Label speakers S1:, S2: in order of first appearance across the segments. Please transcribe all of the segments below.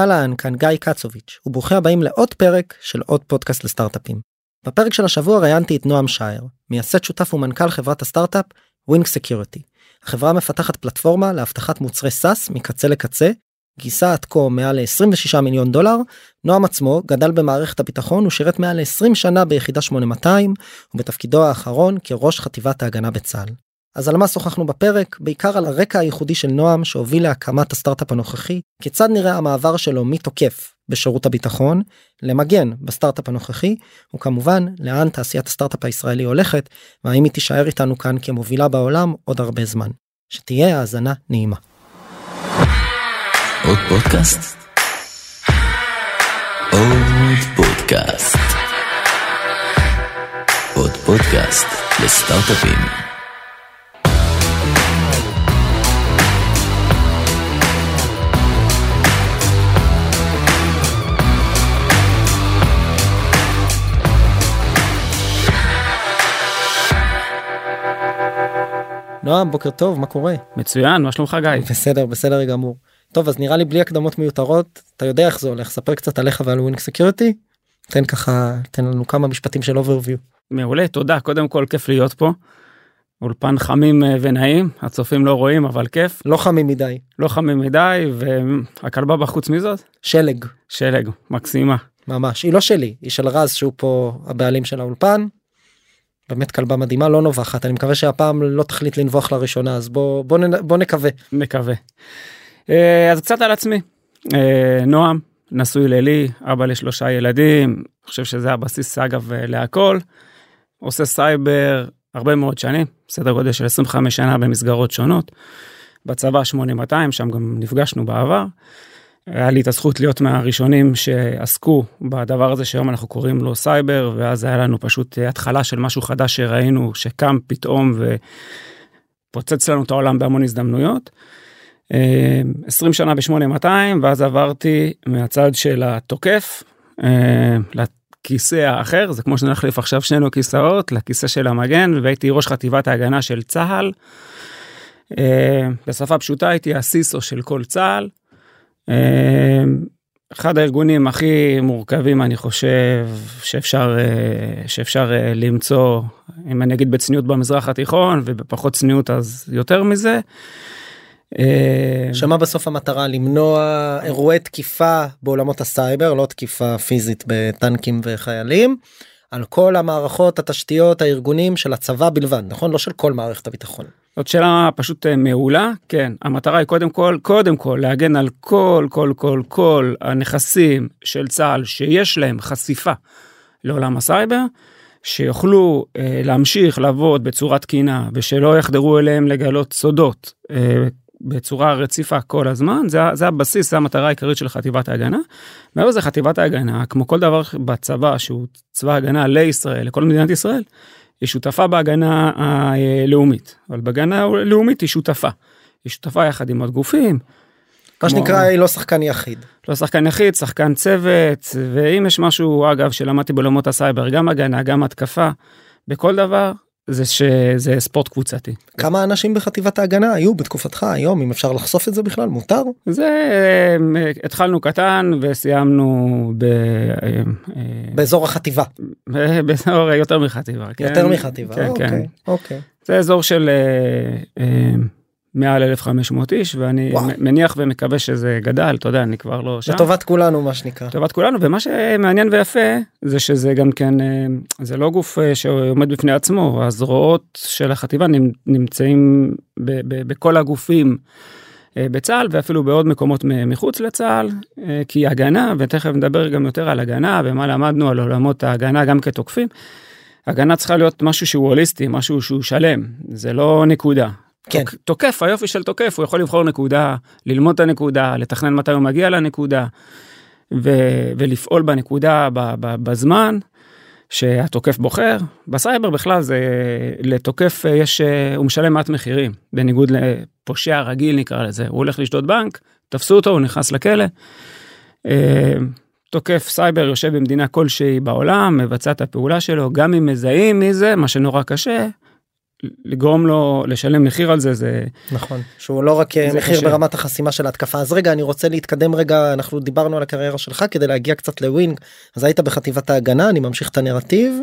S1: אהלן, כאן גיא קצוביץ', וברוכים הבאים לעוד פרק של עוד פודקאסט לסטארט-אפים. בפרק של השבוע ראיינתי את נועם שייר, מייסד שותף ומנכ"ל חברת הסטארט-אפ Wing Security. החברה מפתחת פלטפורמה לאבטחת מוצרי SaaS מקצה לקצה, גייסה עד כה מעל ל-26 מיליון דולר, נועם עצמו גדל במערכת הביטחון ושירת מעל 20 שנה ביחידה 8200, ובתפקידו האחרון כראש חטיבת ההגנה בצה"ל. אז על מה שוחחנו בפרק? בעיקר על הרקע הייחודי של נועם שהוביל להקמת הסטארט-אפ הנוכחי, כיצד נראה המעבר שלו מתוקף בשירות הביטחון למגן בסטארט-אפ הנוכחי, וכמובן לאן תעשיית הסטארט-אפ הישראלי הולכת, והאם היא תישאר איתנו כאן כמובילה בעולם עוד הרבה זמן. שתהיה האזנה נעימה.
S2: עוד פודקאסט? עוד פודקאסט. עוד פודקאסט לסטארט-אפים.
S1: נועם בוקר טוב מה קורה?
S3: מצוין מה שלומך גיא?
S1: בסדר בסדר גמור. טוב אז נראה לי בלי הקדמות מיותרות אתה יודע איך זה הולך ספר קצת עליך ועל Wing Security. תן ככה תן לנו כמה משפטים של overview.
S3: מעולה תודה. קודם כל כיף להיות פה. אולפן חמים אה, ונעים הצופים לא רואים אבל כיף.
S1: לא חמים מדי.
S3: לא חמים מדי והכלבה בחוץ מזאת
S1: שלג.
S3: שלג מקסימה.
S1: ממש. היא לא שלי היא של רז שהוא פה הבעלים של האולפן. באמת כלבה מדהימה לא נובחת אני מקווה שהפעם לא תחליט לנבוח לראשונה אז בוא בוא, בוא נקווה.
S3: נקווה. אה, אז קצת על עצמי. אה, נועם נשוי ללי אבא לשלושה ילדים אני חושב שזה הבסיס אגב להכל. עושה סייבר הרבה מאוד שנים סדר גודל של 25 שנה במסגרות שונות. בצבא 8200 שם גם נפגשנו בעבר. היה לי את הזכות להיות מהראשונים שעסקו בדבר הזה שהיום אנחנו קוראים לו סייבר ואז היה לנו פשוט התחלה של משהו חדש שראינו שקם פתאום ופוצץ לנו את העולם בהמון הזדמנויות. 20 שנה ב-8200 ואז עברתי מהצד של התוקף לכיסא האחר זה כמו שנחליף עכשיו שנינו כיסאות לכיסא של המגן והייתי ראש חטיבת ההגנה של צה"ל. בשפה פשוטה הייתי הסיסו של כל צה"ל. אחד הארגונים הכי מורכבים אני חושב שאפשר שאפשר למצוא אם אני אגיד בצניעות במזרח התיכון ובפחות צניעות אז יותר מזה.
S1: שמה בסוף המטרה למנוע אירועי תקיפה בעולמות הסייבר לא תקיפה פיזית בטנקים וחיילים. על כל המערכות התשתיות הארגונים של הצבא בלבד נכון לא של כל מערכת הביטחון.
S3: זאת שאלה פשוט מעולה כן המטרה היא קודם כל קודם כל להגן על כל כל כל כל הנכסים של צה"ל שיש להם חשיפה לעולם הסייבר שיוכלו אה, להמשיך לעבוד בצורה תקינה ושלא יחדרו אליהם לגלות סודות אה, בצורה רציפה כל הזמן זה, זה הבסיס זה המטרה העיקרית של חטיבת ההגנה. מעבר לזה חטיבת ההגנה כמו כל דבר בצבא שהוא צבא הגנה לישראל לכל מדינת ישראל היא שותפה בהגנה הלאומית אבל בהגנה הלאומית היא שותפה. היא שותפה יחד עם עוד גופים.
S1: מה שנקרא היא לא שחקן יחיד.
S3: לא שחקן יחיד שחקן צוות ואם יש משהו אגב שלמדתי בעולמות הסייבר גם הגנה גם התקפה בכל דבר זה שזה ספורט קבוצתי.
S1: כמה אנשים בחטיבת ההגנה היו בתקופתך היום אם אפשר לחשוף את זה בכלל מותר?
S3: זה התחלנו קטן וסיימנו ב...
S1: באזור החטיבה.
S3: באזור יותר מחטיבה.
S1: יותר כן? מחטיבה,
S3: כן,
S1: אוקיי,
S3: כן.
S1: אוקיי.
S3: זה אזור של מעל 1500 איש ואני וואו. מניח ומקווה שזה גדל אתה יודע אני כבר לא שם.
S1: לטובת כולנו מה שנקרא.
S3: לטובת כולנו ומה שמעניין ויפה זה שזה גם כן זה לא גוף שעומד בפני עצמו הזרועות של החטיבה נמצאים ב- ב- בכל הגופים בצה"ל ואפילו בעוד מקומות מחוץ לצה"ל כי הגנה ותכף נדבר גם יותר על הגנה ומה למדנו על עולמות ההגנה גם כתוקפים. הגנה צריכה להיות משהו שהוא הוליסטי משהו שהוא שלם זה לא נקודה
S1: כן.
S3: תוקף היופי של תוקף הוא יכול לבחור נקודה ללמוד את הנקודה לתכנן מתי הוא מגיע לנקודה ו- ולפעול בנקודה ב- ב- בזמן שהתוקף בוחר בסייבר בכלל זה לתוקף יש הוא משלם מעט מחירים בניגוד לפושע רגיל נקרא לזה הוא הולך לשדוד בנק תפסו אותו הוא נכנס לכלא. תוקף סייבר יושב במדינה כלשהי בעולם מבצע את הפעולה שלו גם אם מזהים מזה מה שנורא קשה לגרום לו לשלם מחיר על זה זה
S1: נכון. שהוא לא רק אה, מחיר
S3: קשה.
S1: ברמת החסימה של ההתקפה. אז רגע אני רוצה להתקדם רגע אנחנו דיברנו על הקריירה שלך כדי להגיע קצת ל Wing. אז היית בחטיבת ההגנה אני ממשיך את הנרטיב.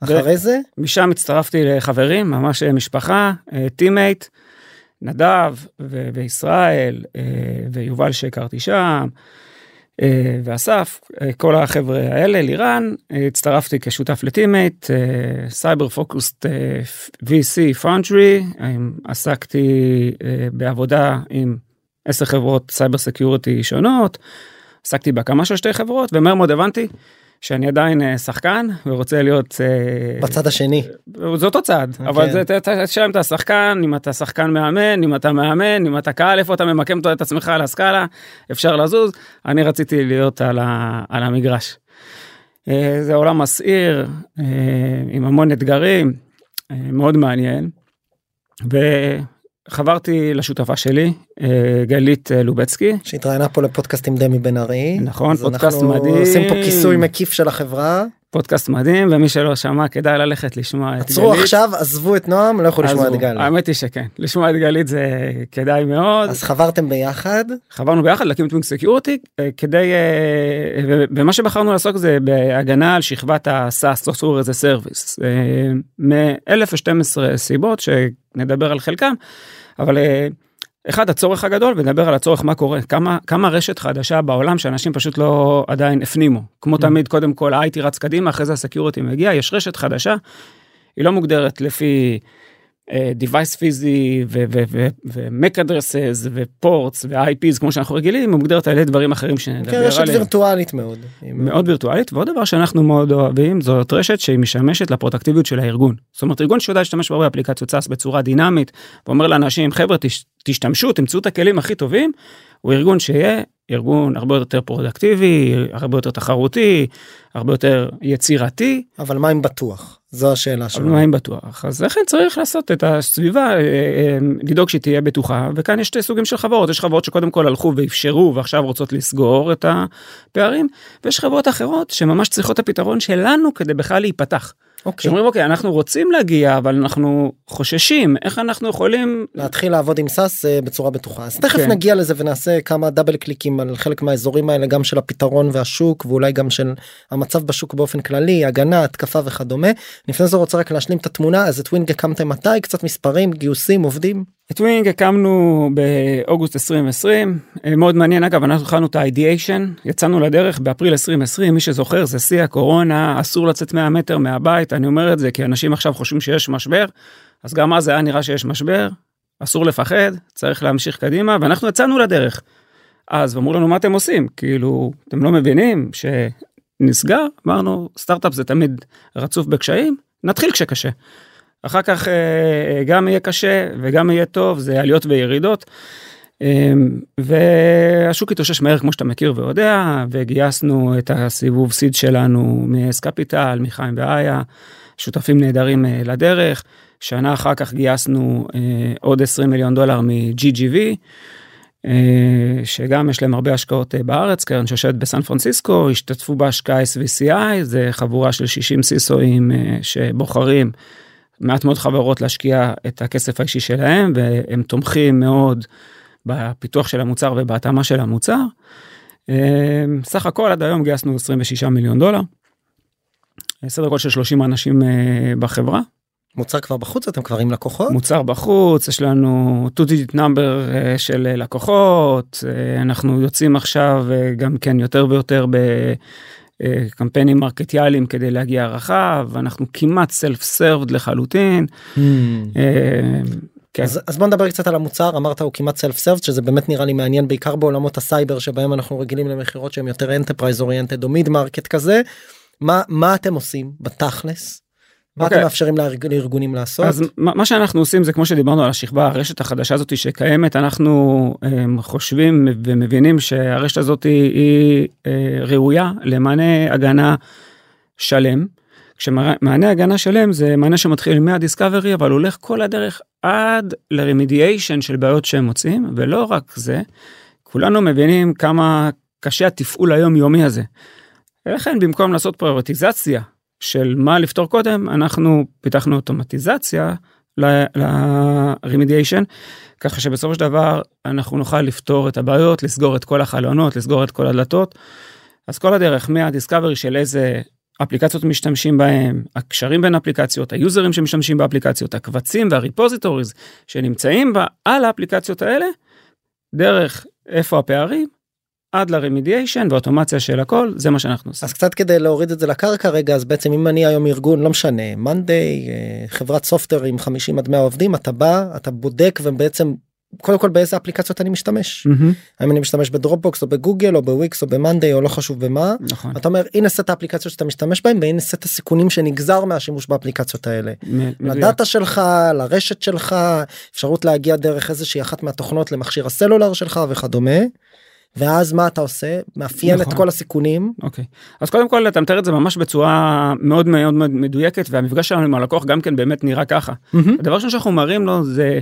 S1: אחרי זה?
S3: משם הצטרפתי לחברים ממש אה, משפחת Team8 נדב ו- וישראל אה, ויובל שהכרתי שם. אה, ואסף אה, כל החבר'ה האלה לירן אה, הצטרפתי כשותף ל Team8 cyber focused VC foundry עסקתי אה, בעבודה עם עשר חברות cyber security שונות עסקתי בהקמה של שתי חברות ומהר מאוד הבנתי שאני עדיין אה, שחקן ורוצה להיות אה,
S1: בצד השני
S3: זה אותו צעד
S1: כן.
S3: אבל זה תשאל אם אתה שחקן אם אתה שחקן מאמן אם אתה מאמן אם אתה קהל איפה אתה ממקם את עצמך על הסקאלה אפשר לזוז אני רציתי להיות על, ה, על המגרש. אה, זה עולם מסעיר עם המון אתגרים מאוד מעניין. וחברתי לשותפה שלי אה, גלית אה, לובצקי.
S1: שהתראיינה פה לפודקאסט עם דמי בן ארי.
S3: נכון, פודקאסט
S1: אנחנו
S3: מדהים.
S1: עושים פה כיסוי מקיף של החברה.
S3: פודקאסט מדהים ומי שלא שמע כדאי ללכת לשמוע את
S1: עצרו
S3: גלית.
S1: עכשיו עזבו את נועם לא יכול לשמוע את
S3: עזבו.
S1: גל
S3: האמת היא שכן לשמוע את גלית זה כדאי מאוד.
S1: אז חברתם ביחד?
S3: חברנו ביחד להקים את Wing Security כדי אה, ו- ומה שבחרנו לעסוק זה בהגנה על שכבת Service. אה, מאלף ושתים עשרה סיבות שנדבר על חלקם אבל אה, אחד הצורך הגדול ונדבר על הצורך מה קורה כמה כמה רשת חדשה בעולם שאנשים פשוט לא עדיין הפנימו כמו תמיד קודם כל ה-IT רץ קדימה אחרי זה ה security מגיע יש רשת חדשה. היא לא מוגדרת לפי device פיזי ו-Mac addresses ו ports ו-IPs כמו שאנחנו רגילים, מוגדרת על ידי דברים אחרים שנדבר
S1: כן, רשת
S3: עליהם.
S1: וירטואלית מאוד.
S3: מאוד וירטואלית ועוד דבר שאנחנו מאוד אוהבים זאת רשת שהיא משמשת לפרודקטיביות של הארגון. זאת אומרת ארגון שיודע להשתמש בהרבה אפליקציות SaaS בצורה דינמית ואומר לאנשים חבר'ה תש- תשתמשו תמצאו את הכלים הכי טובים הוא ארגון שיהיה ארגון הרבה יותר פרודקטיבי הרבה יותר תחרותי הרבה יותר יצירתי
S1: אבל מה עם בטוח? זו השאלה
S3: אבל
S1: שלנו.
S3: מה עם בטוח אז לכן צריך לעשות את הסביבה אה, אה, לדאוג שהיא תהיה בטוחה וכאן יש שתי סוגים של חברות יש חברות שקודם כל הלכו ואפשרו ועכשיו רוצות לסגור את הפערים ויש חברות אחרות שממש צריכות את הפתרון שלנו כדי בכלל להיפתח.
S1: אוקיי.
S3: שאומרים אוקיי אנחנו רוצים להגיע אבל אנחנו חוששים איך אנחנו יכולים
S1: להתחיל לעבוד עם SaaS אה, בצורה בטוחה אז תכף
S3: כן.
S1: נגיע לזה ונעשה כמה double click ים על חלק מהאזורים האלה גם של הפתרון והשוק ואולי גם של המצב בשוק באופן כללי הגנה התקפה וכדומה. לפני זה רוצה רק להשלים את התמונה אז את Wing הקמתם מתי קצת מספרים גיוסים עובדים
S3: את Wing הקמנו באוגוסט 2020 אה, מאוד מעניין אגב אנחנו התחלנו את האידיאשן יצאנו לדרך באפריל 2020 מי שזוכר זה שיא הקורונה אסור לצאת 100 מטר מהבית. אני אומר את זה כי אנשים עכשיו חושבים שיש משבר אז גם אז היה נראה שיש משבר. אסור לפחד צריך להמשיך קדימה ואנחנו יצאנו לדרך. אז אמרו לנו מה אתם עושים? כאילו אתם לא מבינים שנסגר? אמרנו סטארט-אפ זה תמיד רצוף בקשיים נתחיל כשקשה. אחר כך אה, גם יהיה קשה וגם יהיה טוב זה עליות וירידות. אה, והשוק התאושש מהר כמו שאתה מכיר ויודע וגייסנו את הסיבוב סיד שלנו מאס קפיטל מחיים ואיה שותפים נהדרים אה, לדרך שנה אחר כך גייסנו אה, עוד 20 מיליון דולר מ-GGV אה, שגם יש להם הרבה השקעות אה, בארץ קרן שיושבת בסן פרנסיסקו השתתפו בהשקעה SVCI זה חבורה של 60 סיסואים אה, שבוחרים מעט מאוד חברות להשקיע את הכסף האישי שלהם והם תומכים מאוד בפיתוח של המוצר ובהתאמה של המוצר. אה, סך הכל עד היום גייסנו 26 מיליון דולר. סדר גודל של 30 אנשים אה, בחברה
S1: מוצר כבר בחוץ אתם כבר עם לקוחות
S3: מוצר בחוץ יש לנו 2 digit number אה, של אה, לקוחות אנחנו יוצאים עכשיו גם כן יותר ויותר בקמפיינים מרקטיאליים כדי להגיע רחב אנחנו כמעט סלף סרבד לחלוטין.
S1: Hmm.
S3: אה, כן.
S1: אז, אז בוא נדבר קצת על המוצר אמרת הוא כמעט self serve שזה באמת נראה לי מעניין בעיקר בעולמות הסייבר שבהם אנחנו רגילים למכירות שהם יותר enterprise oriented או mid market כזה מה מה אתם עושים בתכלס. מה אתם
S3: אוקיי.
S1: מאפשרים לארג, לארגונים לעשות.
S3: אז מה שאנחנו עושים זה כמו שדיברנו על השכבה הרשת החדשה הזאת שקיימת אנחנו הם, חושבים ומבינים שהרשת הזאת היא, היא אה, ראויה למענה הגנה שלם. כשמענה הגנה שלם זה מענה שמתחיל מהדיסקאברי אבל הולך כל הדרך עד לרמידיאשן של בעיות שהם מוצאים ולא רק זה כולנו מבינים כמה קשה התפעול היומיומי הזה. ולכן במקום לעשות פריורטיזציה של מה לפתור קודם אנחנו פיתחנו אוטומטיזציה ל-remediation, ככה שבסופו של דבר אנחנו נוכל לפתור את הבעיות, לסגור את כל החלונות, לסגור את כל הדלתות. אז כל הדרך מהדיסקאברי של איזה אפליקציות משתמשים בהם, הקשרים בין אפליקציות, היוזרים שמשתמשים באפליקציות, הקבצים והריפוזיטוריז שנמצאים בה על האפליקציות האלה, דרך איפה הפערים, עד לרמידיאשן ואוטומציה של הכל זה מה שאנחנו עושים.
S1: אז קצת כדי להוריד את זה לקרקע רגע אז בעצם אם אני היום ארגון לא משנה מאנדיי חברת סופטר עם 50 עד 100 עובדים אתה בא אתה בודק ובעצם קודם כל באיזה אפליקציות אני משתמש
S3: מהמם,
S1: האם אני משתמש ב Dropbox או בגוגל או בוויקס או ב Monday או לא חשוב במה
S3: נכון.
S1: אתה אומר הנה סט האפליקציות שאתה משתמש בהם והנה סט הסיכונים שנגזר מהשימוש באפליקציות האלה.
S3: מ-. ל
S1: data שלך לרשת שלך אפשרות להגיע דרך איזושהי אחת מהתוכנות למכשיר הסלולר שלך וכדומה. ואז מה אתה עושה מאפיין
S3: נכון.
S1: את כל הסיכונים
S3: אוקיי אז קודם כל אתה מתאר את זה ממש בצורה מאוד מאוד מאוד מדויקת והמפגש שלנו עם הלקוח גם כן באמת נראה ככה. הדבר ראשון שאנחנו מראים לו זה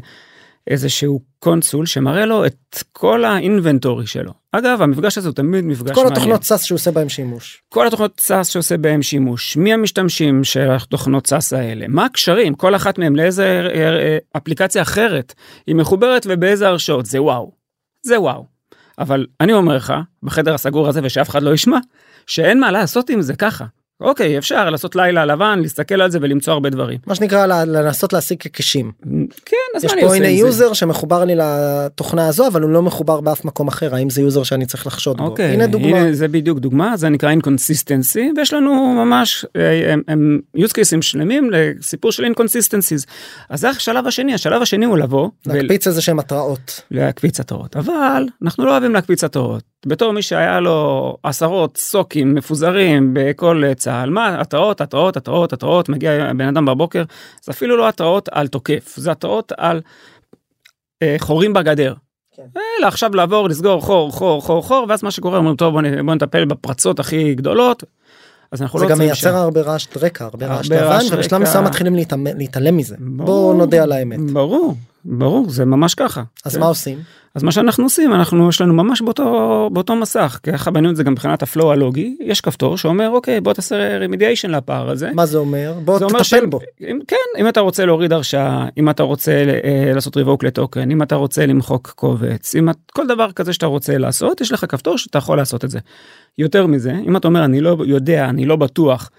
S3: איזשהו console שמראה לו את כל ה inventory שלו. אגב המפגש הזה הוא תמיד מפגש
S1: כל
S3: מעניין.
S1: התוכנות SaaS שהוא עושה בהם שימוש.
S3: כל התוכנות SaaS שעושה בהם שימוש, מי המשתמשים של התוכנות SaaS האלה, מה הקשרים, כל אחת מהם לאיזה אה, אה, אפליקציה אחרת היא מחוברת ובאיזה הרשאות, זה וואו. זה וואו. אבל אני אומר לך, בחדר הסגור הזה ושאף אחד לא ישמע, שאין מה לעשות עם זה ככה. אוקיי, אפשר לעשות לילה לבן, להסתכל על זה ולמצוא הרבה דברים.
S1: מה שנקרא לנסות להסיק היקשים.
S3: כן, אז
S1: יש
S3: מה אני
S1: פה
S3: עושה
S1: הנה
S3: עם זה?
S1: יוזר שמחובר לי לתוכנה הזו אבל הוא לא מחובר באף מקום אחר האם זה user שאני צריך לחשוד בו.
S3: אוקיי,
S1: הנה דוגמה.
S3: הנה זה בדיוק דוגמה, זה נקרא inconsistency, ויש לנו ממש אה, הם, use cases שלמים לסיפור של inconsistencies. אז זה השלב השני, השלב השני הוא לבוא
S1: להקפיץ איזה שהם התראות.
S3: ולהקפיץ התראות, אבל אנחנו לא אוהבים להקפיץ התראות. בתור מי שהיה לו עשרות SOC ים מפוזרים בכל אה, צה"ל, מה התראות, התראות, התראות, התראות, מגיע בן אדם בבוקר, זה אפילו לא התראות על תוקף, זה התראות על אה, חורים בגדר.
S1: כן.
S3: אלא עכשיו לעבור לסגור חור חור חור חור ואז מה שקורה אומרים טוב בוא, בוא נטפל בפרצות הכי גדולות. אז אנחנו
S1: זה
S3: לא
S1: גם מייצר
S3: שם.
S1: הרבה רעש רקע הרבה רעש לבן ובשלב. מסוים מתחילים להתעלם- להתעלם מזה.
S3: ברור,
S1: בואו נודה על האמת.
S3: ברור ברור זה ממש ככה.
S1: אז
S3: כן.
S1: מה עושים?
S3: אז מה שאנחנו עושים אנחנו יש לנו ממש באותו באותו מסך ככה בנינו את זה גם מבחינת ה flow הלוגי יש כפתור שאומר אוקיי בוא תעשה remediation לפער הזה.
S1: מה זה אומר? בוא
S3: זה אומר
S1: תטפל
S3: שאם-
S1: בו.
S3: אם, כן אם אתה רוצה להוריד הרשאה אם אתה רוצה אה, לעשות revoke ל token אם אתה רוצה למחוק קובץ אם את, כל דבר כזה שאתה רוצה לעשות יש לך כפתור שאתה יכול לעשות את זה. יותר מזה אם אתה אומר אני לא יודע אני לא בטוח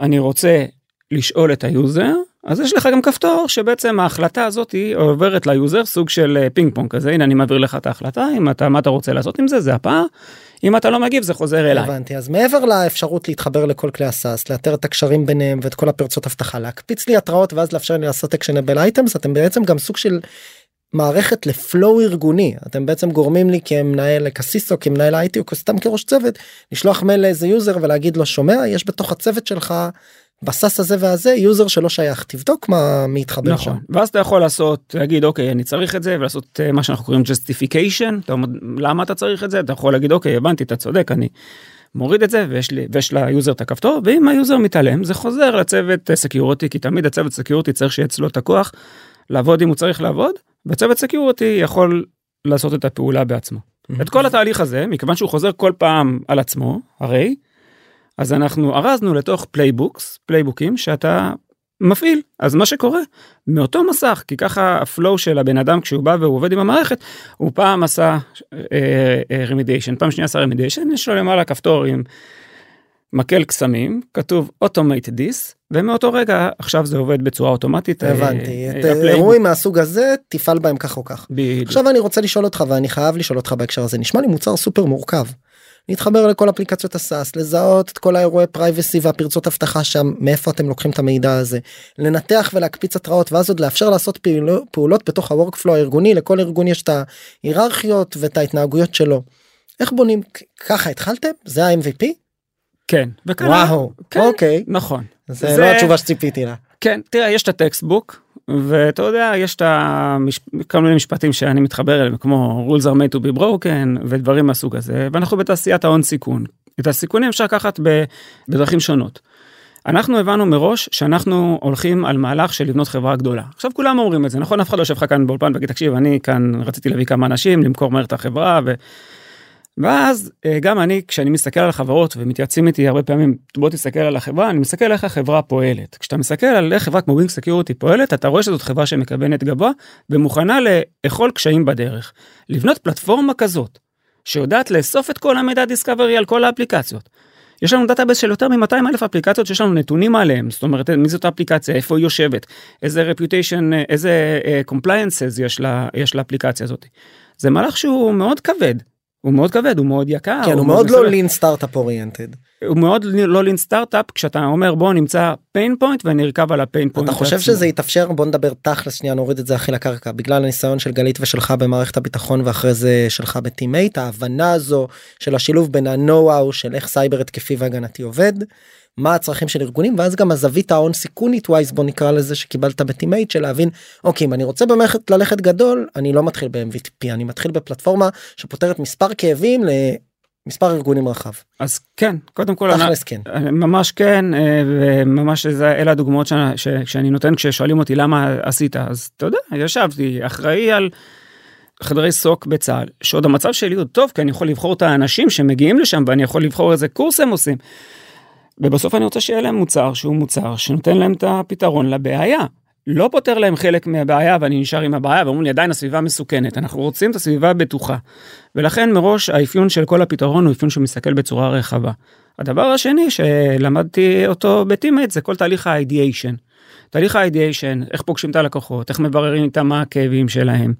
S3: אני רוצה לשאול את ה user אז יש לך גם כפתור שבעצם ההחלטה הזאת היא עוברת ל user סוג של אה, פינג פונג כזה. הנה אני מעביר לך את ההחלטה אם אתה מה אתה רוצה לעשות עם זה? זה הפער. אם אתה לא מגיב זה חוזר אליי.
S1: הבנתי. אז מעבר לאפשרות להתחבר לכל כלי ה SaaS לאתר את הקשרים ביניהם ואת כל הפרצות אבטחה להקפיץ לי התראות ואז לאפשר לי לעשות actionable items אתם בעצם גם סוג של מערכת ל flow ארגוני. אתם בעצם גורמים לי כמנהל כ CISO כמנהל IT או סתם כראש צוות לשלוח מייל לאיזה user ולהגיד לו שומע יש בתוך הצוות שלך ב SaaS הזה והזה user שלא שייך. תבדוק מה מי יתחבר שם.
S3: נכון ואז אתה יכול לעשות להגיד אוקיי אני צריך את זה ולעשות אה, מה שאנחנו קוראים justification. אתה אומר, למה אתה צריך את זה? אתה יכול להגיד אוקיי הבנתי אתה צודק אני מוריד את זה ויש לי ויש ל user את הכפתור ואם ה user מתעלם זה חוזר לצוות security כי תמיד הצוות security צריך שיהיה אצלו את הכוח לעבוד אם הוא צריך לעבוד וצוות security יכול לעשות את הפעולה בעצמו. את כל התהליך הזה מכיוון שהוא חוזר כל פעם על עצמו הרי אז אנחנו ארזנו לתוך playbooks playbook ים שאתה מפעיל אז מה שקורה מאותו מסך כי ככה ה flow של הבן אדם כשהוא בא והוא עובד עם המערכת הוא פעם עשה remediation פעם שנייה עשה remediation יש לו למעלה כפתור עם מקל קסמים כתוב automate this ומאותו רגע עכשיו זה עובד בצורה אוטומטית. אה,
S1: הבנתי
S3: אה,
S1: את. אירועים מהסוג הזה תפעל בהם כך או כך.
S3: בדיוק.
S1: עכשיו אני רוצה לשאול אותך ואני חייב לשאול אותך בהקשר הזה נשמע לי מוצר סופר מורכב. להתחבר לכל אפליקציות ה SaaS לזהות את כל האירועי privacy והפרצות אבטחה שם מאיפה אתם לוקחים את המידע הזה לנתח ולהקפיץ התראות ואז עוד לאפשר לעשות פעילו, פעולות בתוך ה workflow הארגוני לכל ארגון יש את ההיררכיות ואת ההתנהגויות שלו. איך בונים ככה התחלתם זה ה-MVP?
S3: כן. וכאן-
S1: וואו
S3: כן,
S1: אוקיי
S3: נכון.
S1: זה לא התשובה שציפיתי לה.
S3: כן, תראה, יש את ה textbook, ואתה יודע, יש את המש... כל מיני משפטים שאני מתחבר אליהם, כמו rules are made to be broken, ודברים מהסוג הזה, ואנחנו בתעשיית ההון סיכון. את הסיכונים אפשר לקחת ב... בדרכים שונות. אנחנו הבנו מראש שאנחנו הולכים על מהלך של לבנות חברה גדולה. עכשיו כולם אומרים את זה, נכון? אף אחד לא יושב לך כאן באולפן ויגיד, תקשיב, אני כאן רציתי להביא כמה אנשים, למכור מהר את החברה, ו... ואז אה, גם אני כשאני מסתכל על החברות ומתייעצים איתי הרבה פעמים בוא תסתכל על החברה אני מסתכל איך החברה פועלת כשאתה מסתכל על איך חברה כמו ווינג סקיוריטי פועלת אתה רואה שזאת חברה שמכוונת גבוה ומוכנה לאכול קשיים בדרך. לבנות פלטפורמה כזאת שיודעת לאסוף את כל המידע discovery על כל האפליקציות. יש לנו database של יותר מ-200 אלף אפליקציות שיש לנו נתונים עליהם זאת אומרת מי זאת האפליקציה איפה היא יושבת איזה reputation איזה compliances יש לה יש לאפליקציה הזאת. זה מהלך שהוא מאוד כבד הוא מאוד כבד הוא מאוד יקר
S1: כן, הוא מאוד לא lean סטארט-אפ oriented.
S3: הוא מאוד לא lean סטארט-אפ כשאתה אומר בוא נמצא pain point ונרכב על ה pain point.
S1: אתה חושב שזה יתאפשר בוא נדבר תכלס שנייה נוריד את זה הכי לקרקע בגלל הניסיון של גלית ושלך במערכת הביטחון ואחרי זה שלך בטימייט ההבנה הזו של השילוב בין ה-know-how של איך סייבר התקפי והגנתי עובד. מה הצרכים של ארגונים ואז גם הזווית ההון סיכונית wise בוא נקרא לזה שקיבלת בטימייט של להבין אוקיי אם אני רוצה במערכת ללכת גדול אני לא מתחיל ב-MVP אני מתחיל בפלטפורמה שפותרת מספר כאבים למספר ארגונים רחב.
S3: אז כן קודם כל
S1: תכלס כן.
S3: ממש כן אה, וממש זה אלה הדוגמאות שאני, שאני נותן כששואלים אותי למה עשית אז אתה יודע ישבתי אחראי על. חדרי סוק בצה"ל שעוד המצב שלי הוא טוב כי אני יכול לבחור את האנשים שמגיעים לשם ואני יכול לבחור איזה קורס הם עושים. ובסוף אני רוצה שיהיה להם מוצר שהוא מוצר שנותן להם את הפתרון לבעיה. לא פותר להם חלק מהבעיה ואני נשאר עם הבעיה ואומרים לי עדיין הסביבה מסוכנת אנחנו רוצים את הסביבה הבטוחה. ולכן מראש האפיון של כל הפתרון הוא אפיון שמסתכל בצורה רחבה. הדבר השני שלמדתי אותו בטימט זה כל תהליך האידיאשן. תהליך האידיאשן איך פוגשים את הלקוחות איך מבררים איתם מה הכאבים שלהם.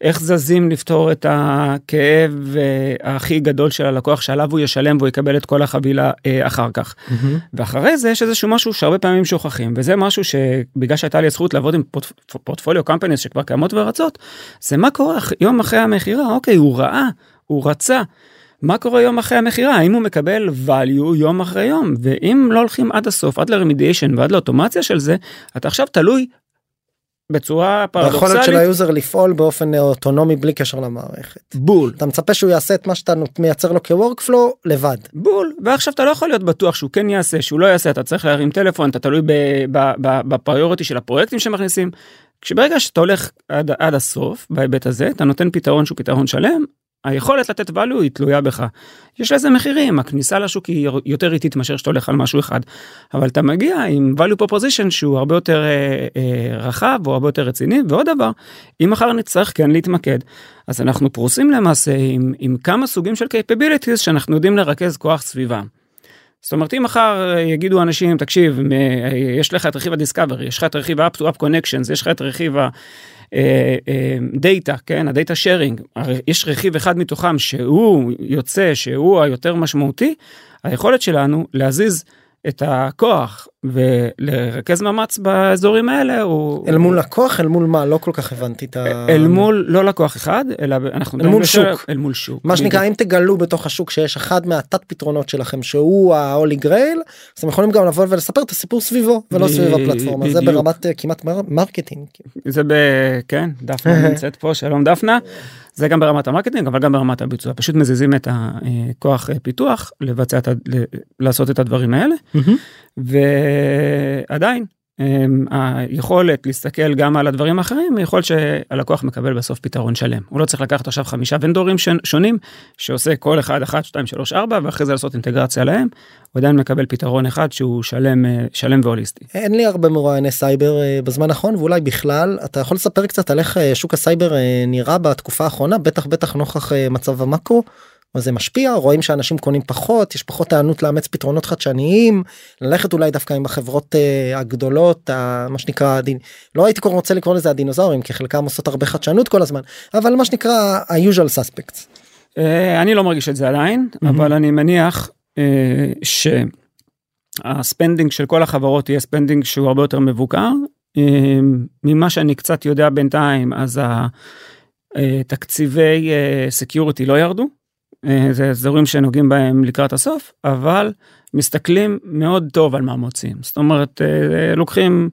S3: איך זזים לפתור את הכאב אה, הכי גדול של הלקוח שעליו הוא ישלם והוא יקבל את כל החבילה אה, אחר כך. Mm-hmm. ואחרי זה יש איזשהו משהו שהרבה פעמים שוכחים וזה משהו שבגלל שהייתה לי הזכות לעבוד עם פורט, פורטפוליו קמפניס שכבר קיימות ורצות זה מה קורה יום אחרי המכירה אוקיי הוא ראה הוא רצה. מה קורה יום אחרי המכירה האם הוא מקבל value יום אחרי יום ואם לא הולכים עד הסוף עד ל remediation ועד לאוטומציה של זה אתה עכשיו תלוי בצורה פרדוקסלית.
S1: היכולת של ה user לפעול באופן אוטונומי בלי קשר למערכת.
S3: בול.
S1: אתה מצפה שהוא יעשה את מה שאתה מייצר לו כ workflow לבד.
S3: בול. ועכשיו אתה לא יכול להיות בטוח שהוא כן יעשה שהוא לא יעשה אתה צריך להרים טלפון אתה תלוי ב priority של הפרויקטים שמכניסים. כשברגע שאתה הולך עד, עד הסוף בהיבט הזה אתה נותן פתרון שהוא פתרון שלם היכולת לתת value היא תלויה בך. יש לזה מחירים הכניסה לשוק היא יותר איטית מאשר שאתה הולך על משהו אחד אבל אתה מגיע עם value proposition שהוא הרבה יותר אה, אה, רחב או הרבה יותר רציני ועוד דבר אם מחר נצטרך כן להתמקד אז אנחנו פרוסים למעשה עם, עם כמה סוגים של capabilities שאנחנו יודעים לרכז כוח סביבם. זאת אומרת אם מחר יגידו אנשים תקשיב יש לך את רכיב הדיסקאברי יש לך את רכיב ה-up to up connections יש לך את רכיב. data אה, כן? ה data sharing יש רכיב אחד מתוכם שהוא יוצא שהוא היותר משמעותי היכולת שלנו להזיז את הכוח ולרכז מאמץ באזורים האלה הוא
S1: אל מול לקוח אל מול מה? לא כל כך הבנתי את ה...
S3: אל מול לא לקוח אחד אלא אנחנו
S1: אל מול שוק.
S3: אל מול שוק
S1: מה שנקרא אם תגלו בתוך השוק שיש אחד מהתת פתרונות שלכם שהוא ה holy grail אז אתם יכולים גם לבוא ולספר את הסיפור סביבו ולא סביב הפלטפורמה. זה ברמת אה, כמעט marketing.
S3: זה כן דפנה נמצאת פה שלום דפנה. זה גם ברמת ה marketing אבל גם ברמת הביצוע פשוט מזיזים את הכוח אה, פיתוח לבצע את ה... לעשות את הדברים האלה mm-hmm. ועדיין היכולת להסתכל גם על הדברים האחרים יכול שהלקוח מקבל בסוף פתרון שלם הוא לא צריך לקחת עכשיו חמישה vendorים שונים שעושה כל אחד אחת שתיים שלוש ארבע ואחרי זה לעשות אינטגרציה להם הוא עדיין מקבל פתרון אחד שהוא שלם אה, שלם והוליסטי.
S1: אין לי הרבה מרואייני סייבר אה, בזמן האחרון ואולי בכלל אתה יכול לספר קצת על איך אה, שוק הסייבר נראה בתקופה האחרונה בטח בטח נוכח מצב המקרו. זה משפיע רואים שאנשים קונים פחות יש פחות הענות לאמץ פתרונות חדשניים ללכת אולי דווקא עם החברות uh, הגדולות uh, מה שנקרא הדין לא הייתי קורא רוצה לקרוא לזה הדינוזאורים כי חלקם עושות הרבה חדשנות כל הזמן אבל מה שנקרא ה-usual suspects.
S3: Uh, אני לא מרגיש את זה עדיין mm-hmm. אבל אני מניח uh, שה spending של כל החברות יהיה spending שהוא הרבה יותר מבוקר uh, ממה שאני קצת יודע בינתיים אז התקציבי security לא ירדו. אה, זה אזורים שנוגעים בהם לקראת הסוף אבל מסתכלים מאוד טוב על מה מוצאים זאת אומרת אה, לוקחים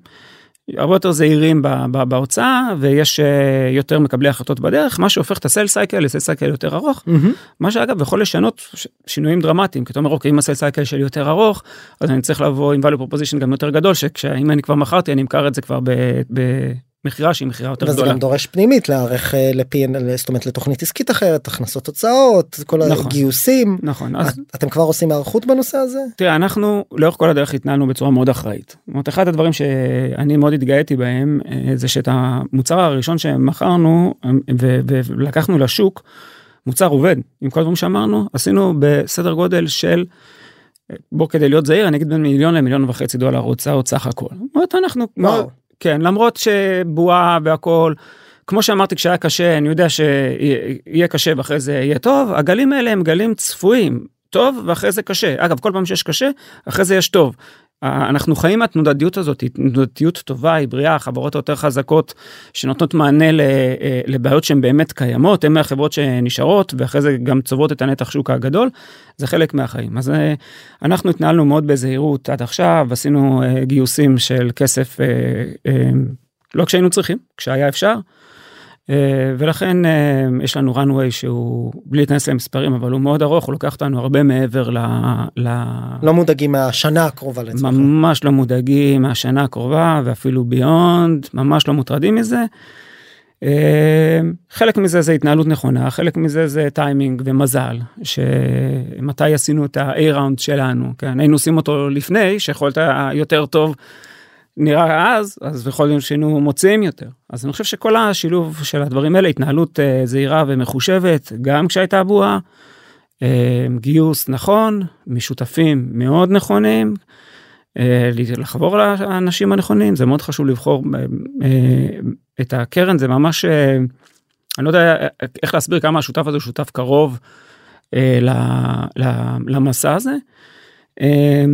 S3: הרבה יותר זהירים בהוצאה ויש אה, יותר מקבלי החלטות בדרך מה שהופך את ה sale cycle ל sale cycle יותר ארוך mm-hmm. מה שאגב יכול לשנות שינויים דרמטיים כי אתה אומר אוקיי אם הסל סייקל שלי יותר ארוך אז אני צריך לבוא עם value proposition גם יותר גדול שכשאם אני כבר מכרתי אני אמכר את זה כבר מכירה שהיא מכירה יותר
S1: וזה
S3: גדולה.
S1: גם דורש פנימית להיערך אה, ל-P&L, זאת אומרת לתוכנית עסקית אחרת, הכנסות הוצאות, כל
S3: נכון.
S1: הגיוסים.
S3: נכון, אז
S1: את- אתם כבר עושים הערכות בנושא הזה?
S3: תראה, אנחנו לאורך כל הדרך התנהלנו בצורה מאוד אחראית. זאת אומרת, אחד הדברים שאני מאוד התגאיתי בהם, אה, זה שאת המוצר הראשון שמכרנו אה, ו- ו- ולקחנו לשוק, מוצר עובד, עם כל הדברים שאמרנו, עשינו בסדר גודל של, אה, בוא כדי להיות זהיר, אני אגיד בין מיליון למיליון וחצי דולר הוצאות סך הכל. אנחנו,
S1: וואו.
S3: כן, למרות שבועה והכל, כמו שאמרתי כשהיה קשה, אני יודע שיהיה קשה ואחרי זה יהיה טוב, הגלים האלה הם גלים צפויים, טוב ואחרי זה קשה. אגב, כל פעם שיש קשה, אחרי זה יש טוב. אנחנו חיים מהתנודתיות הזאת, תנודתיות טובה, היא בריאה, החברות היותר חזקות שנותנות מענה אה, לבעיות שהן באמת קיימות, הן מהחברות שנשארות ואחרי זה גם צוברות את הנתח שוק הגדול, זה חלק מהחיים. אז אה, אנחנו התנהלנו מאוד בזהירות עד עכשיו, עשינו אה, גיוסים של כסף לא כשהיינו צריכים, כשהיה אפשר. אה, ולכן אה, יש לנו runway שהוא בלי להיכנס למספרים אבל הוא מאוד ארוך הוא לוקח אותנו הרבה מעבר ל... ל...
S1: לא מודאגים מהשנה הקרובה לצורך.
S3: ממש לא מודאגים מהשנה הקרובה ואפילו ביונד ממש לא מוטרדים מזה. אה, חלק מזה זה התנהלות נכונה חלק מזה זה טיימינג ומזל שמתי עשינו את ה-A ראונד שלנו כן היינו עושים אותו לפני שיכולת יותר טוב נראה אז אז יכול להיות שהיינו מוצאים יותר אז אני חושב שכל השילוב של הדברים האלה התנהלות אה, זהירה ומחושבת גם כשהייתה בועה. אה, גיוס נכון משותפים מאוד נכונים. אה, לחבור לאנשים הנכונים זה מאוד חשוב לבחור אה, אה, את הקרן זה ממש אה, אני לא יודע איך להסביר כמה השותף הזה הוא שותף קרוב אה, ל- ל- למסע הזה. אה,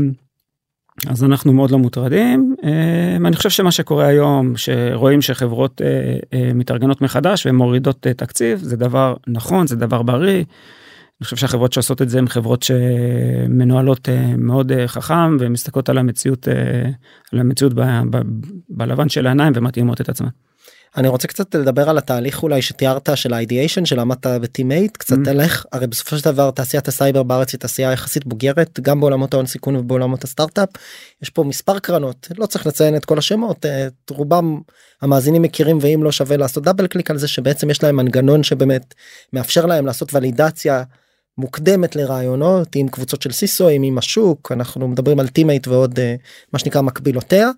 S3: אז אנחנו מאוד לא מוטרדים. אה, אני חושב שמה שקורה היום שרואים שחברות אה, אה, מתארגנות מחדש ומורידות תקציב זה דבר נכון זה דבר בריא. אני חושב שהחברות שעושות את זה הן חברות שמנוהלות מאוד חכם ומסתכלות על המציאות על המציאות ב, ב, בלבן של העיניים ומתאימות את עצמן.
S1: אני רוצה קצת לדבר על התהליך אולי שתיארת של ה ideation שלמדת בטימייט קצת
S3: Mm.
S1: על איך הרי בסופו של דבר תעשיית הסייבר בארץ היא תעשייה יחסית בוגרת גם בעולמות ההון סיכון ובעולמות הסטארט-אפ. יש פה מספר קרנות לא צריך לציין את כל השמות את רובם המאזינים מכירים ואם לא שווה לעשות double click על זה שבעצם יש להם מנגנון שבאמת מאפשר להם לעשות ולידציה מוקדמת לרעיונות עם קבוצות של CISOאים עם השוק אנחנו מדברים על טימייט ועוד אה, מה שנקרא מקבילותיה.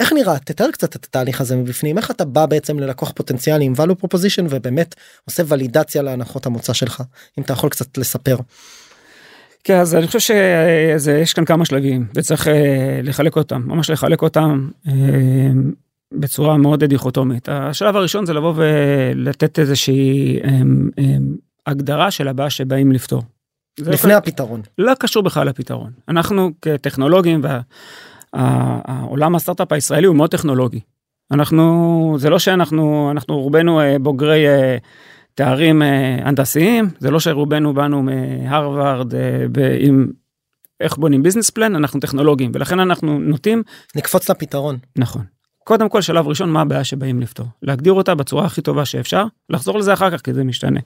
S1: איך נראה? תתאר קצת את התהליך הזה מבפנים. איך אתה בא בעצם ללקוח פוטנציאלי עם value proposition ובאמת עושה ולידציה להנחות המוצא שלך? אם אתה יכול קצת לספר.
S3: כן אז אני חושב שיש כאן כמה שלבים וצריך אה, לחלק אותם ממש לחלק אותם אה, בצורה מאוד דיכוטומית. השלב הראשון זה לבוא ולתת איזושהי אה, הגדרה של הבעיה שבאים לפתור.
S1: לפני הפתרון.
S3: לא קשור בכלל לפתרון. אנחנו כטכנולוגים והעולם הסטארט-אפ הישראלי הוא מאוד טכנולוגי. אנחנו זה לא שאנחנו אנחנו רובנו אה, בוגרי אה, תארים אה, הנדסיים זה לא שרובנו באנו מהרווארד עם איך בונים ביזנס פלן אנחנו טכנולוגים ולכן אנחנו נוטים
S1: נקפוץ לפתרון
S3: נכון. קודם כל שלב ראשון מה הבעיה שבאים לפתור להגדיר אותה בצורה הכי טובה שאפשר לחזור לזה אחר כך כי זה משתנה.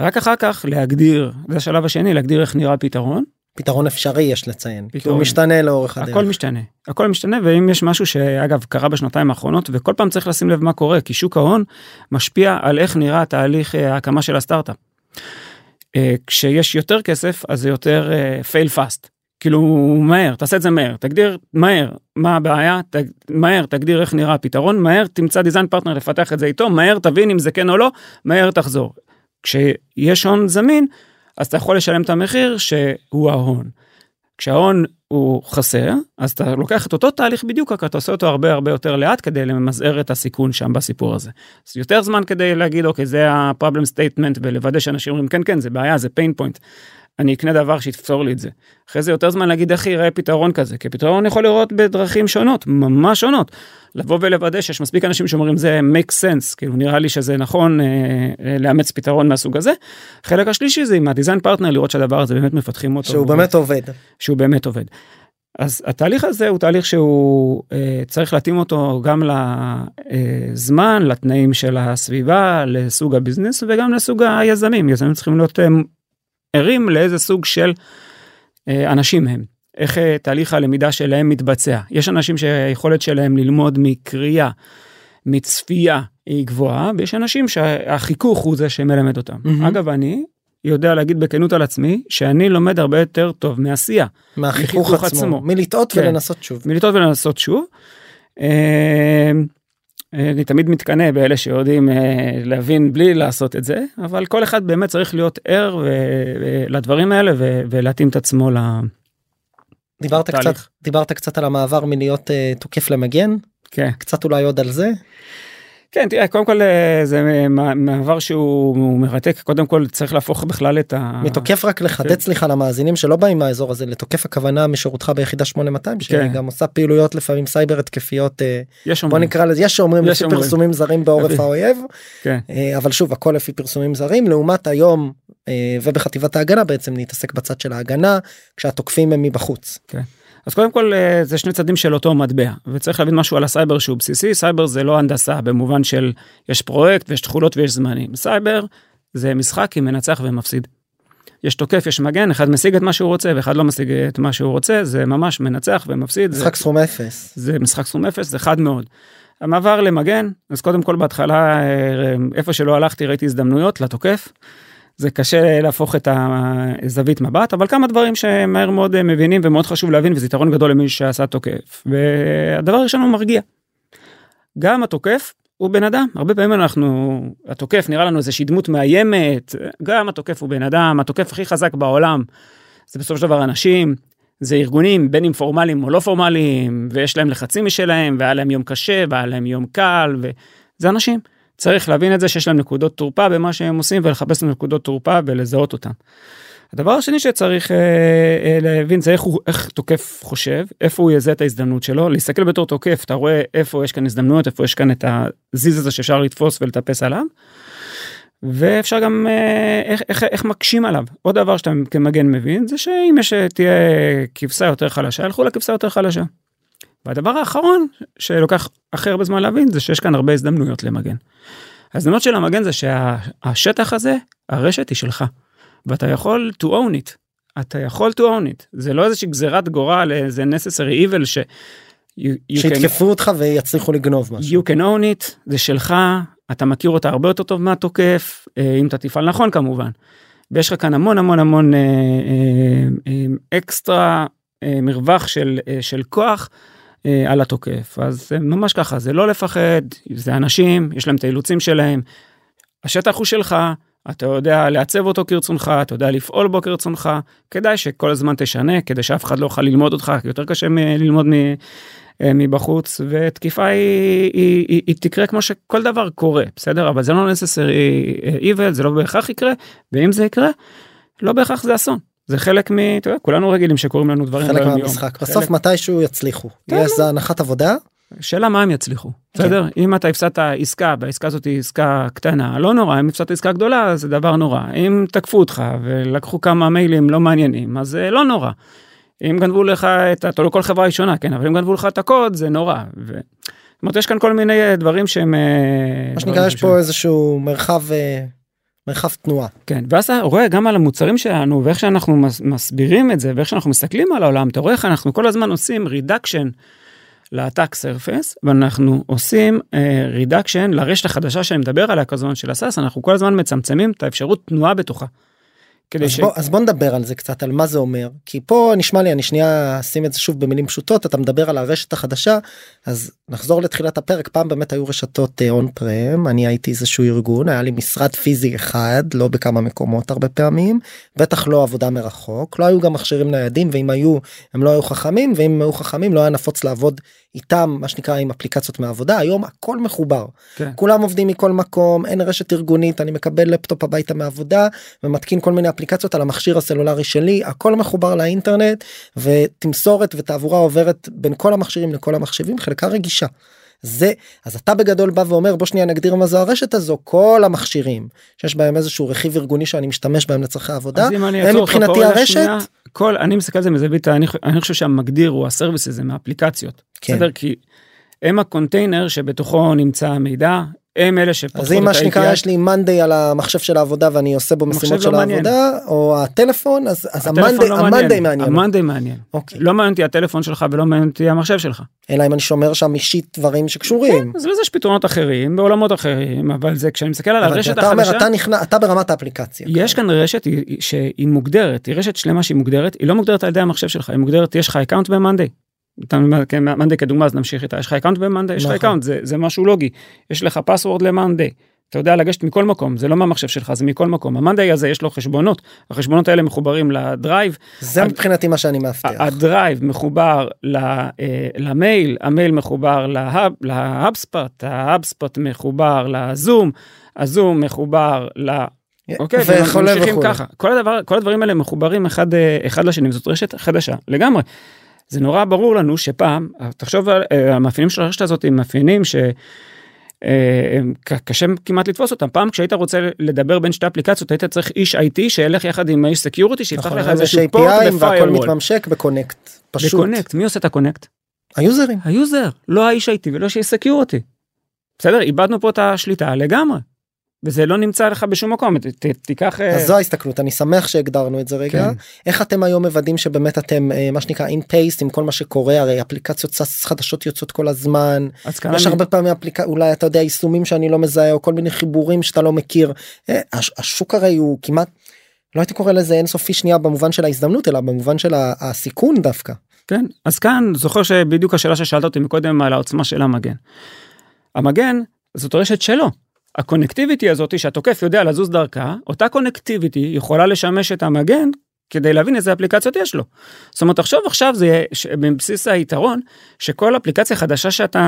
S3: רק אחר כך להגדיר זה השלב השני להגדיר איך נראה פתרון
S1: פתרון אפשרי יש לציין כי הוא
S3: פתרון.
S1: משתנה לאורך הדרך.
S3: הכל משתנה הכל משתנה ואם יש משהו שאגב קרה בשנתיים האחרונות וכל פעם צריך לשים לב מה קורה כי שוק ההון משפיע על איך נראה תהליך אה, ההקמה של הסטארט-אפ. אה, כשיש יותר כסף אז זה יותר fail fast כאילו מהר תעשה את זה מהר תגדיר מהר מה הבעיה ת, מהר תגדיר איך נראה הפתרון מהר תמצא דיזיין פרטנר לפתח את זה איתו מהר תבין אם זה כן או לא מהר תחזור. כשיש הון זמין אז אתה יכול לשלם את המחיר שהוא ההון. כשההון הוא חסר אז אתה לוקח את אותו תהליך בדיוק רק אתה עושה אותו הרבה הרבה יותר לאט כדי למזער את הסיכון שם בסיפור הזה. אז יותר זמן כדי להגיד אוקיי זה ה-problem statement ולוודא שאנשים אומרים כן כן זה בעיה זה pain point. אני אקנה דבר שיתפתור לי את זה. אחרי זה יותר זמן להגיד איך ייראה פתרון כזה כי פתרון יכול לראות בדרכים שונות ממש שונות. לבוא ולוודא שיש מספיק אנשים שאומרים זה make sense כאילו נראה לי שזה נכון אה, אה, לאמץ פתרון מהסוג הזה. חלק השלישי זה עם ה design partner לראות שהדבר הזה באמת מפתחים אותו.
S1: שהוא באמת עובד.
S3: שהוא באמת עובד. אז התהליך הזה הוא תהליך שהוא אה, צריך להתאים אותו גם לזמן, לתנאים של הסביבה, לסוג ה business וגם לסוג היזמים. יזמים צריכים להיות אה, ערים לאיזה סוג של אה, אנשים הם. איך אה, תהליך הלמידה שלהם מתבצע. יש אנשים שהיכולת שלהם ללמוד מקריאה מצפייה היא גבוהה ויש אנשים שהחיכוך הוא זה שמלמד אותם.
S1: מהמם.
S3: אגב אני יודע להגיד בכנות על עצמי שאני לומד הרבה יותר טוב מעשייה.
S1: מהחיכוך עצמו,
S3: עצמו.
S1: מלטעות
S3: כן.
S1: ולנסות שוב.
S3: מלטעות ולנסות שוב. אה, אני תמיד מתקנא באלה שיודעים אה, להבין בלי לעשות את זה אבל כל אחד באמת צריך להיות ער לדברים האלה ו- ולהתאים את עצמו ל...
S1: דיברת קצת. דיברת קצת על המעבר מלהיות אה, תוקף למגן,
S3: כן.
S1: קצת אולי עוד על זה.
S3: כן תראה קודם כל אה, זה מע- מעבר שהוא הוא מרתק קודם כל צריך להפוך בכלל את ה...
S1: מתוקף רק לחדד
S3: כן.
S1: סליחה למאזינים שלא באים מהאזור הזה לתוקף הכוונה משירותך ביחידה 8200
S3: כן.
S1: שגם עושה פעילויות לפעמים סייבר התקפיות אה, בוא. נקרא לזה יש שאומרים לפי. פרסומים זרים בעורף האויב
S3: כן.
S1: אה, אבל שוב הכל לפי פרסומים זרים לעומת היום אה, ובחטיבת ההגנה בעצם נתעסק בצד של ההגנה כשהתוקפים הם מבחוץ.
S3: אז קודם כל אה, זה שני צדדים של אותו מטבע וצריך להבין משהו על הסייבר שהוא בסיסי סייבר זה לא הנדסה במובן של יש פרויקט ויש תכולות ויש זמנים סייבר זה משחק עם מנצח ומפסיד. יש תוקף יש מגן אחד משיג את מה שהוא רוצה ואחד לא משיג את מה שהוא רוצה זה ממש מנצח ומפסיד.
S1: משחק סכום אפס.
S3: זה משחק סכום אפס זה חד מאוד. המעבר למגן אז קודם כל בהתחלה אה, איפה שלא הלכתי ראיתי הזדמנויות לתוקף. זה קשה להפוך את הזווית מבט אבל כמה דברים שמהר מאוד אה, מבינים ומאוד חשוב להבין וזה יתרון גדול למי שעשה תוקף והדבר הראשון הוא מרגיע. גם התוקף הוא בן אדם הרבה פעמים אנחנו התוקף נראה לנו איזושהי דמות מאיימת גם התוקף הוא בן אדם התוקף הכי חזק בעולם. זה בסופו של דבר אנשים זה ארגונים בין אם פורמליים או לא פורמליים ויש להם לחצים משלהם והיה להם יום קשה והיה להם יום קל וזה אנשים. צריך להבין את זה שיש להם נקודות תורפה במה שהם עושים ולחפש נקודות תורפה ולזהות אותם. הדבר השני שצריך אה, אה, להבין זה איך הוא איך תוקף חושב איפה הוא יזהה את ההזדמנות שלו להסתכל בתור תוקף אתה רואה איפה יש כאן הזדמנויות איפה יש כאן את הזיז הזה שאפשר לתפוס ולטפס עליו. ואפשר גם אה, איך, איך, איך מקשים עליו עוד דבר שאתה כמגן מבין זה שאם יש תהיה כבשה יותר חלשה ילכו לכבשה יותר חלשה. והדבר האחרון שלוקח הכי הרבה זמן להבין זה שיש כאן הרבה הזדמנויות למגן. ההזדמנות של המגן זה שהשטח הזה הרשת היא שלך ואתה יכול to own it. אתה יכול to own it זה לא איזושהי גזירת גורל איזה necessary evil ש... you, you can-
S1: שיתקפו אותך ויצליחו לגנוב משהו.
S3: you can own it זה שלך אתה מכיר אותה הרבה יותר טוב מהתוקף אה, אם אתה תפעל נכון כמובן. ויש לך כאן המון המון המון אה, אה, אה, אקסטרה מרווח של של כוח על התוקף. אז זה ממש ככה זה לא לפחד זה אנשים יש להם את האילוצים שלהם. השטח הוא שלך אתה יודע לעצב אותו כרצונך אתה יודע לפעול בו כרצונך. כדאי שכל הזמן תשנה כדי שאף אחד לא יוכל ללמוד אותך יותר קשה ללמוד מ... אה, מבחוץ ותקיפה היא, היא, היא, היא תקרה כמו שכל דבר קורה בסדר? אבל זה לא necessary אה, evil זה לא בהכרח יקרה ואם זה יקרה לא בהכרח זה אסון זה חלק מ... אתה יודע, כולנו רגילים שקורים לנו דברים
S1: חלק. מהמשחק
S3: חלק-
S1: בסוף מתישהו יצליחו.
S3: כן,
S1: יש זה הנחת עבודה
S3: שאלה מה הם יצליחו
S1: כן.
S3: בסדר אם אתה הפסדת עסקה והעסקה הזאת היא עסקה קטנה לא נורא אם הפסדת עסקה גדולה זה דבר נורא אם תקפו אותך ולקחו כמה מיילים לא מעניינים אז זה לא נורא. אם גנבו לך את ה... לא כל חברה היא שונה כן אבל אם גנבו לך את הקוד זה נורא. ו... זאת אומרת יש כאן כל מיני אה, דברים שהם אה,
S1: מה שנקרא יש פה איזשהו מרחב אה, מרחב תנועה.
S3: כן ואז אתה רואה גם על המוצרים שלנו ואיך שאנחנו מס, מסבירים את זה ואיך שאנחנו מסתכלים על העולם אתה רואה איך אנחנו כל הזמן עושים reduction ל attack surface ואנחנו עושים reduction לרשת החדשה שאני מדבר עליה כזמן של ה SaaS אנחנו כל הזמן מצמצמים את האפשרות תנועה בתוכה. כדי
S1: אז
S3: ש...
S1: בוא, אז בוא נדבר על זה קצת על מה זה אומר. כי פה נשמע לי אני שנייה אשים את זה שוב במילים פשוטות אתה מדבר על הרשת החדשה אז נחזור לתחילת הפרק. פעם באמת היו רשתות און פרם אני הייתי איזשהו ארגון היה לי משרד פיזי אחד לא בכמה מקומות הרבה פעמים בטח לא עבודה מרחוק. לא היו גם מכשירים ניידים ואם היו הם לא היו חכמים ואם היו חכמים לא היה נפוץ לעבוד איתם מה שנקרא עם אפליקציות מעבודה. היום הכל מחובר.
S3: כן.
S1: כולם עובדים מכל מקום אין רשת ארגונית אני מקבל לפטופ הביתה מעבודה ומתקין כל מיני אפליקציות על המכשיר הסלולרי שלי הכל מחובר לאינטרנט ותמסורת ותעבורה עוברת בין כל המכשירים לכל המחשבים חלקה רגישה. זה אז אתה בגדול בא ואומר בוא שנייה נגדיר מה זו הרשת הזו כל המכשירים שיש בהם איזשהו רכיב ארגוני שאני משתמש בהם לצורכי עבודה הם מבחינתי הרשת
S3: שנייה, כל אני מסתכל על זה מזווית אני, אני חושב שהמגדיר הוא ה service הזה מהאפליקציות.
S1: כן.
S3: בסדר כי הם הקונטיינר שבתוכו נמצא המידע הם אלה שפותחות
S1: אז אם
S3: את
S1: מה שנקרא
S3: ה-API.
S1: יש לי Monday על המחשב של העבודה ואני עושה בו משימות
S3: לא
S1: של
S3: מעניין.
S1: העבודה או הטלפון אז אז
S3: ה
S1: Monday
S3: לא
S1: מעניין.
S3: המאנדיי מעניין.
S1: אוקיי.
S3: לא מעניין אותי הטלפון שלך ולא מעניין אותי המחשב שלך.
S1: אלא אם אני שומר שם אישית דברים שקשורים.
S3: אז לזה יש פתרונות אחרים בעולמות אחרים אבל זה כשאני מסתכל על הרשת
S1: אתה אומר
S3: החדשה.
S1: אתה נכנס אתה ברמת האפליקציה.
S3: יש כאן רשת היא- היא- שהיא מוגדרת, היא רשת שלמה שהיא מוגדרת, היא לא מוגדרת על ידי המחשב שלך, היא מוגדרת, יש לך account ב Monday. Monday כדוגמה אז נמשיך איתה, יש לך account ב Monday, יש לך
S1: נכון.
S3: account, זה, זה משהו לוגי, יש לך password ל Monday. אתה יודע לגשת מכל מקום, זה לא מהמחשב שלך, זה מכל מקום. ה Monday הזה יש לו חשבונות, החשבונות האלה מחוברים ל Drive,
S1: זה מבחינתי מה שאני מאבטח.
S3: ה Drive מחובר ל- אה, למייל, המייל מחובר להאב, להאבספוט, ההאבספוט מחובר לזום, הזום מחובר ל... אוקיי,
S1: וכולי
S3: וממשיכים
S1: וכולי.
S3: ככה. כל, הדבר, כל הדברים האלה מחוברים אחד, אה, אחד לשני, זאת רשת חדשה לגמרי. זה נורא ברור לנו שפעם, תחשוב על אה, המאפיינים של הרשת הזאת הם מאפיינים ש... אה, קשה כמעט לתפוס אותם פעם כשהיית רוצה לדבר בין שתי אפליקציות היית צריך איש IT שילך יחד עם האיש security שיפתח
S1: נכון,
S3: לך
S1: יש
S3: איזשהו
S1: port והכל. מתממשק ב connect. פשוט.
S3: ב connect מי עושה את ה connect?
S1: היוזרים.
S3: היוזר לא האיש IT ולא האיש security. בסדר איבדנו פה את השליטה לגמרי. וזה לא נמצא לך בשום מקום ת, ת, תיקח אה,
S1: אז זו ההסתכלות אני שמח שהגדרנו את זה רגע
S3: כן.
S1: איך אתם היום מוודאים שבאמת אתם אה, מה שנקרא in pace עם כל מה שקורה הרי אפליקציות SaaS חדשות יוצאות כל הזמן יש
S3: אני-
S1: הרבה פעמים אפליקה אולי אתה יודע יישומים שאני לא מזהה או כל מיני חיבורים שאתה לא מכיר אה, הש- השוק הרי הוא כמעט לא הייתי קורא לזה אינסופי שנייה במובן של ההזדמנות אלא במובן של הסיכון דווקא.
S3: כן אז כאן זוכר שבדיוק השאלה ששאלת אותי מקודם על העוצמה של המגן. המגן זאת רשת שלו. הקונקטיביטי הזאתי שהתוקף יודע לזוז דרכה אותה קונקטיביטי יכולה לשמש את המגן כדי להבין איזה אפליקציות יש לו. זאת אומרת תחשוב עכשיו זה בבסיס היתרון שכל אפליקציה חדשה שאתה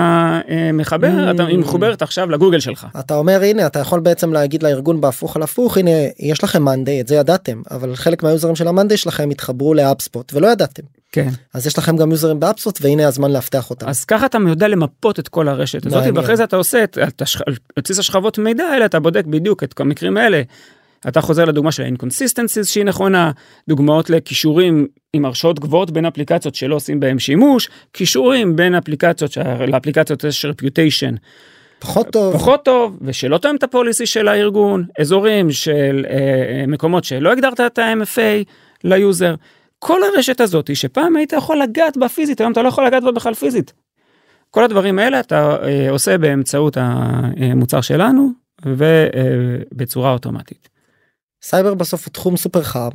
S3: אה, מחבר
S1: Mm.
S3: אתה היא מחוברת עכשיו לגוגל שלך.
S1: אתה אומר הנה אתה יכול בעצם להגיד לארגון בהפוך על הפוך הנה יש לכם מאנדיי את זה ידעתם אבל חלק מהיוזרים של המאנדיי שלכם התחברו לאפספוט ולא ידעתם
S3: כן.
S1: אז יש לכם גם יוזרים באפספוט והנה הזמן לאבטח אותם.
S3: אז ככה אתה יודע למפות את כל הרשת הזאת. ואחרי זה אתה עושה את, את. על בסיס השכבות מידע האלה אתה בודק בדיוק את המקרים האלה. אתה חוזר לדוגמה של ה-inconsistencies שהיא נכונה, דוגמאות לקישורים עם הרשאות גבוהות בין אפליקציות שלא עושים בהם שימוש, קישורים בין אפליקציות שלאפליקציות יש reputation
S1: פחות טוב.
S3: פחות טוב ושלא תואם את ה policy של הארגון, אזורים של אה, אה, מקומות שלא הגדרת את ה-MFA ל user. כל הרשת הזאת שפעם היית יכול לגעת בה פיזית, היום אתה לא יכול לגעת בה בכלל פיזית. כל הדברים האלה אתה אה, עושה באמצעות המוצר שלנו ובצורה אוטומטית.
S1: סייבר בסוף הוא תחום סופר חם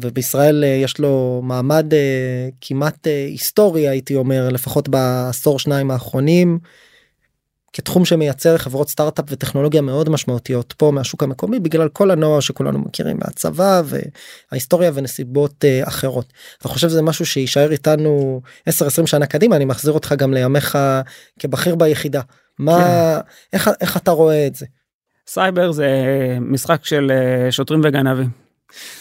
S1: ובישראל אה, יש לו מעמד אה, כמעט אה, היסטורי הייתי אומר לפחות בעשור שניים האחרונים. כתחום שמייצר חברות סטארט-אפ וטכנולוגיה מאוד משמעותיות פה מהשוק המקומי בגלל כל הנוער שכולנו מכירים מהצבא וההיסטוריה ונסיבות אה, אחרות. אני חושב שזה משהו שיישאר איתנו 10-20 שנה קדימה אני מחזיר אותך גם לימיך כבכיר ביחידה. מה איך, איך אתה רואה את זה?
S3: סייבר זה משחק של אה, שוטרים וגנבים.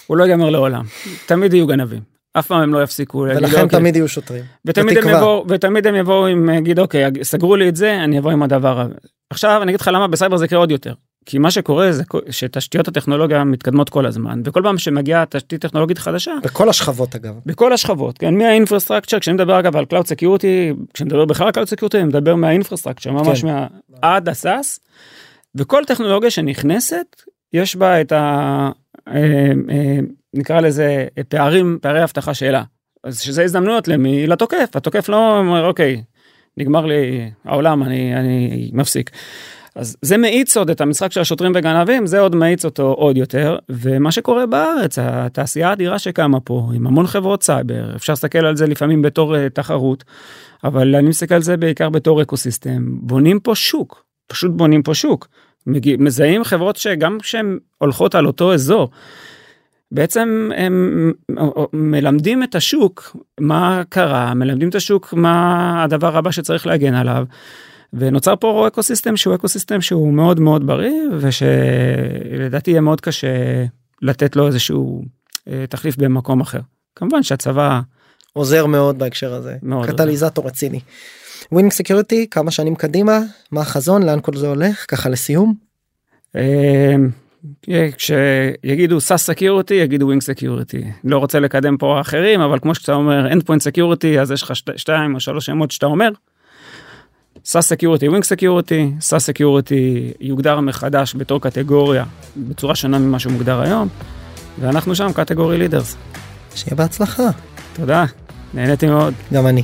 S3: הוא לא ייגמר לעולם, תמיד יהיו גנבים. אף פעם הם לא יפסיקו להגיד,
S1: ולכן
S3: "אוקיי,
S1: תמיד יהיו שוטרים.
S3: ותמיד הם. יבואו, ותמיד הם יבואו עם להגיד אוקיי סגרו לי את זה אני אבוא עם הדבר הזה. עכשיו אני אגיד לך למה בסייבר זה יקרה עוד יותר. כי מה שקורה זה שתשתיות הטכנולוגיה מתקדמות כל הזמן וכל פעם שמגיעה תשתית טכנולוגית חדשה
S1: בכל השכבות אגב.
S3: בכל השכבות כן מה infrastructure כשאני מדבר אגב על cloud security כשאני מדבר בכלל על cloud security אני מדבר מה infrastructure ממש
S1: כן.
S3: מה, עד הסאס. וכל טכנולוגיה שנכנסת יש בה את ה... אה, אה, נקרא לזה פערים פערי אבטחה שלה. אז שזה הזדמנויות למי לתוקף התוקף לא אומר אוקיי נגמר לי העולם אני אני מפסיק. אז זה מאיץ עוד את המשחק של השוטרים וגנבים זה עוד מאיץ אותו עוד יותר ומה שקורה בארץ התעשייה האדירה שקמה פה עם המון חברות סייבר אפשר להסתכל על זה לפעמים בתור uh, תחרות אבל אני מסתכל על זה בעיקר בתור אקוסיסטם בונים פה שוק פשוט בונים פה שוק מזהים חברות שגם כשהן הולכות על אותו אזור בעצם הם מלמדים את השוק מה קרה מלמדים את השוק מה הדבר הבא שצריך להגן עליו. ונוצר פה אקוסיסטם שהוא אקוסיסטם שהוא מאוד מאוד בריא ושלדעתי יהיה מאוד קשה לתת לו איזשהו אה, תחליף במקום אחר. כמובן שהצבא
S1: עוזר מאוד בהקשר הזה.
S3: מאוד
S1: קטליזטור רציני. ווינג סקיוריטי כמה שנים קדימה מה החזון לאן כל זה הולך ככה לסיום.
S3: אה, כשיגידו SaaS security יגידו Wing Security לא רוצה לקדם פה אחרים אבל כמו שאתה אומר end point security אז יש לך שתי, שתיים או שלוש שמות שאתה אומר. SaaS Security, Wing Security, SaaS Security יוגדר מחדש בתור קטגוריה בצורה שונה ממה שהוא מוגדר היום, ואנחנו שם קטגורי לידרס.
S1: שיהיה בהצלחה.
S3: תודה, נהניתי מאוד.
S1: גם אני.